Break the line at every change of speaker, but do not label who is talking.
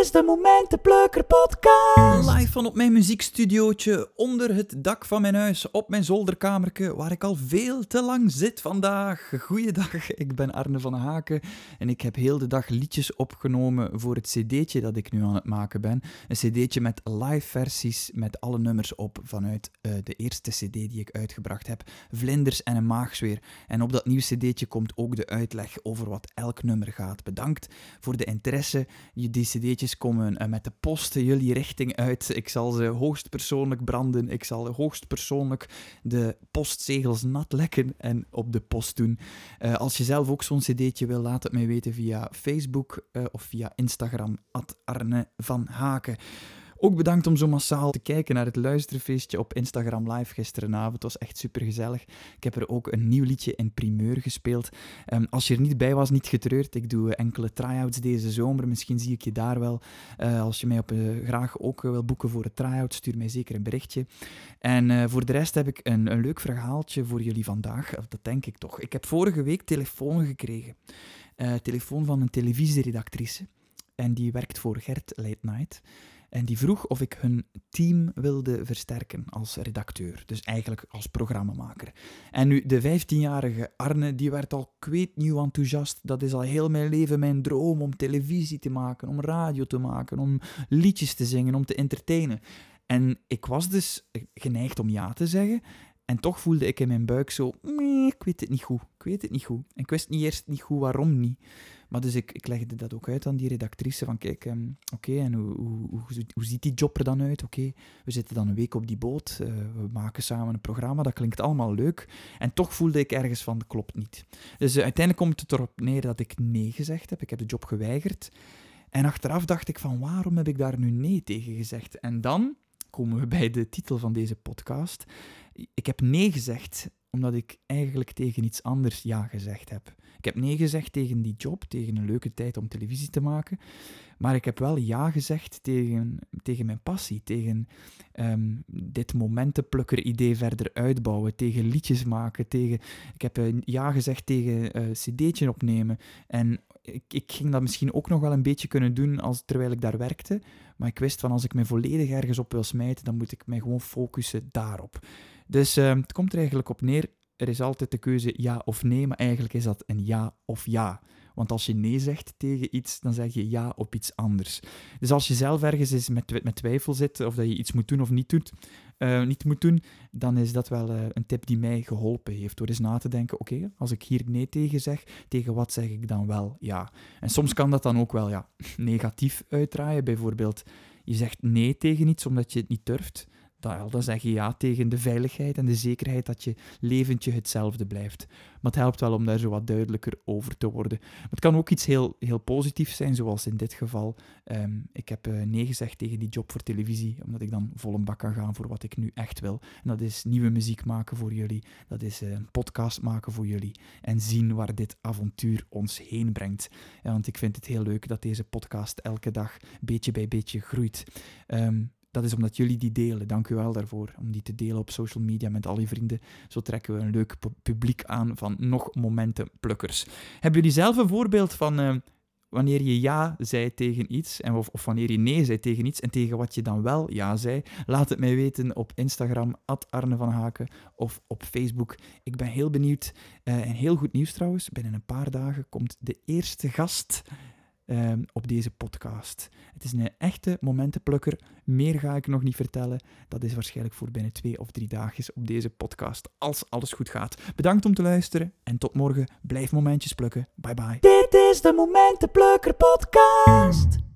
is de Momentenplukker podcast.
Live van op mijn muziekstudiootje, onder het dak van mijn huis, op mijn zolderkamerke, waar ik al veel te lang zit vandaag. Goeiedag, ik ben Arne van Haken en ik heb heel de dag liedjes opgenomen voor het cd'tje dat ik nu aan het maken ben. Een cd'tje met live versies met alle nummers op vanuit uh, de eerste cd die ik uitgebracht heb, Vlinders en een maagzweer. En op dat nieuwe cd'tje komt ook de uitleg over wat elk nummer gaat. Bedankt voor de interesse. Die cd'tjes komen uh, met de post jullie richting uit. Ik zal ze hoogstpersoonlijk branden. Ik zal hoogstpersoonlijk de postzegels nat lekken en op de post doen. Uh, als je zelf ook zo'n cd'tje wil, laat het mij weten via Facebook uh, of via Instagram, Arne van Haken. Ook bedankt om zo massaal te kijken naar het luisterfeestje op Instagram Live gisterenavond. Het was echt super gezellig. Ik heb er ook een nieuw liedje in primeur gespeeld. Um, als je er niet bij was, niet getreurd. Ik doe enkele try-outs deze zomer. Misschien zie ik je daar wel. Uh, als je mij op, uh, graag ook wil boeken voor een try-out, stuur mij zeker een berichtje. En voor de rest heb ik een, een leuk verhaaltje voor jullie vandaag. Dat denk ik toch. Ik heb vorige week telefoon gekregen. telefoon van een televisieredactrice. En die werkt voor Gert Late Night. En die vroeg of ik hun team wilde versterken als redacteur. Dus eigenlijk als programmamaker. En nu, de 15-jarige Arne, die werd al kweetnieuw enthousiast. Dat is al heel mijn leven mijn droom om televisie te maken, om radio te maken, om liedjes te zingen, om te entertainen. En ik was dus geneigd om ja te zeggen. En toch voelde ik in mijn buik zo, ik weet het niet goed, ik weet het niet goed. En ik wist niet eerst niet goed waarom niet. Maar dus ik, ik legde dat ook uit aan die redactrice, van kijk, um, oké, en hoe, hoe, hoe, hoe, ziet die job er dan uit? Oké, we zitten dan een week op die boot, uh, we maken samen een programma, dat klinkt allemaal leuk. En toch voelde ik ergens van, klopt niet. Dus uh, uiteindelijk komt het erop neer dat ik nee gezegd heb, ik heb de job geweigerd. En achteraf dacht ik van, waarom heb ik daar nu nee tegen gezegd? En dan komen we bij de titel van deze podcast. Ik heb nee gezegd omdat ik eigenlijk tegen iets anders ja gezegd heb. Ik heb nee gezegd tegen die job, tegen een leuke tijd om televisie te maken. Maar ik heb wel ja gezegd tegen, tegen mijn passie, tegen um, dit momentenplukker-idee verder uitbouwen, tegen liedjes maken, tegen... Ik heb uh, ja gezegd tegen uh, cd'tje opnemen. En ik, ik ging dat misschien ook nog wel een beetje kunnen doen als, terwijl ik daar werkte. Maar ik wist van als ik me volledig ergens op wil smijten, dan moet ik mij gewoon focussen daarop. Dus uh, het komt er eigenlijk op neer, er is altijd de keuze ja of nee, maar eigenlijk is dat een ja of ja. Want als je nee zegt tegen iets, dan zeg je ja op iets anders. Dus als je zelf ergens eens met, met twijfel zit of dat je iets moet doen of niet, doet, uh, niet moet doen, dan is dat wel uh, een tip die mij geholpen heeft. Door eens na te denken, oké, als ik hier nee tegen zeg, tegen wat zeg ik dan wel ja? En soms kan dat dan ook wel ja, negatief uitdraaien. Bijvoorbeeld, je zegt nee tegen iets omdat je het niet durft dan, zeg je ja tegen de veiligheid en de zekerheid dat je leventje hetzelfde blijft. Maar het helpt wel om daar zo wat duidelijker over te worden. Het kan ook iets heel, heel positiefs zijn, zoals in dit geval. Um, ik heb uh, nee gezegd tegen die job voor televisie, omdat ik dan vol een bak kan gaan voor wat ik nu echt wil. En dat is nieuwe muziek maken voor jullie, dat is uh, een podcast maken voor jullie en zien waar dit avontuur ons heen brengt. Ja, want ik vind het heel leuk dat deze podcast elke dag beetje bij beetje groeit. Um, dat is omdat jullie die delen. Dank u wel daarvoor. Om die te delen op social media met al je vrienden. Zo trekken we een leuk publiek aan van nog momentenplukkers. Hebben jullie zelf een voorbeeld van uh, wanneer je ja zei tegen iets, en of, wanneer je nee zei tegen iets, en tegen wat je dan wel ja zei? Laat het mij weten op Instagram, Arne van Haken, of op Facebook. Ik ben heel benieuwd. Uh, en heel goed nieuws trouwens. Binnen een paar dagen komt de eerste gast um, op deze podcast. Het is een echte momentenplukker. Meer ga ik nog niet vertellen. Dat is waarschijnlijk voor binnen twee of drie dagjes op deze podcast, als alles goed gaat. Bedankt om te luisteren en tot morgen. Blijf momentjes plukken. Bye bye.
Dit is de Momentenplukker podcast.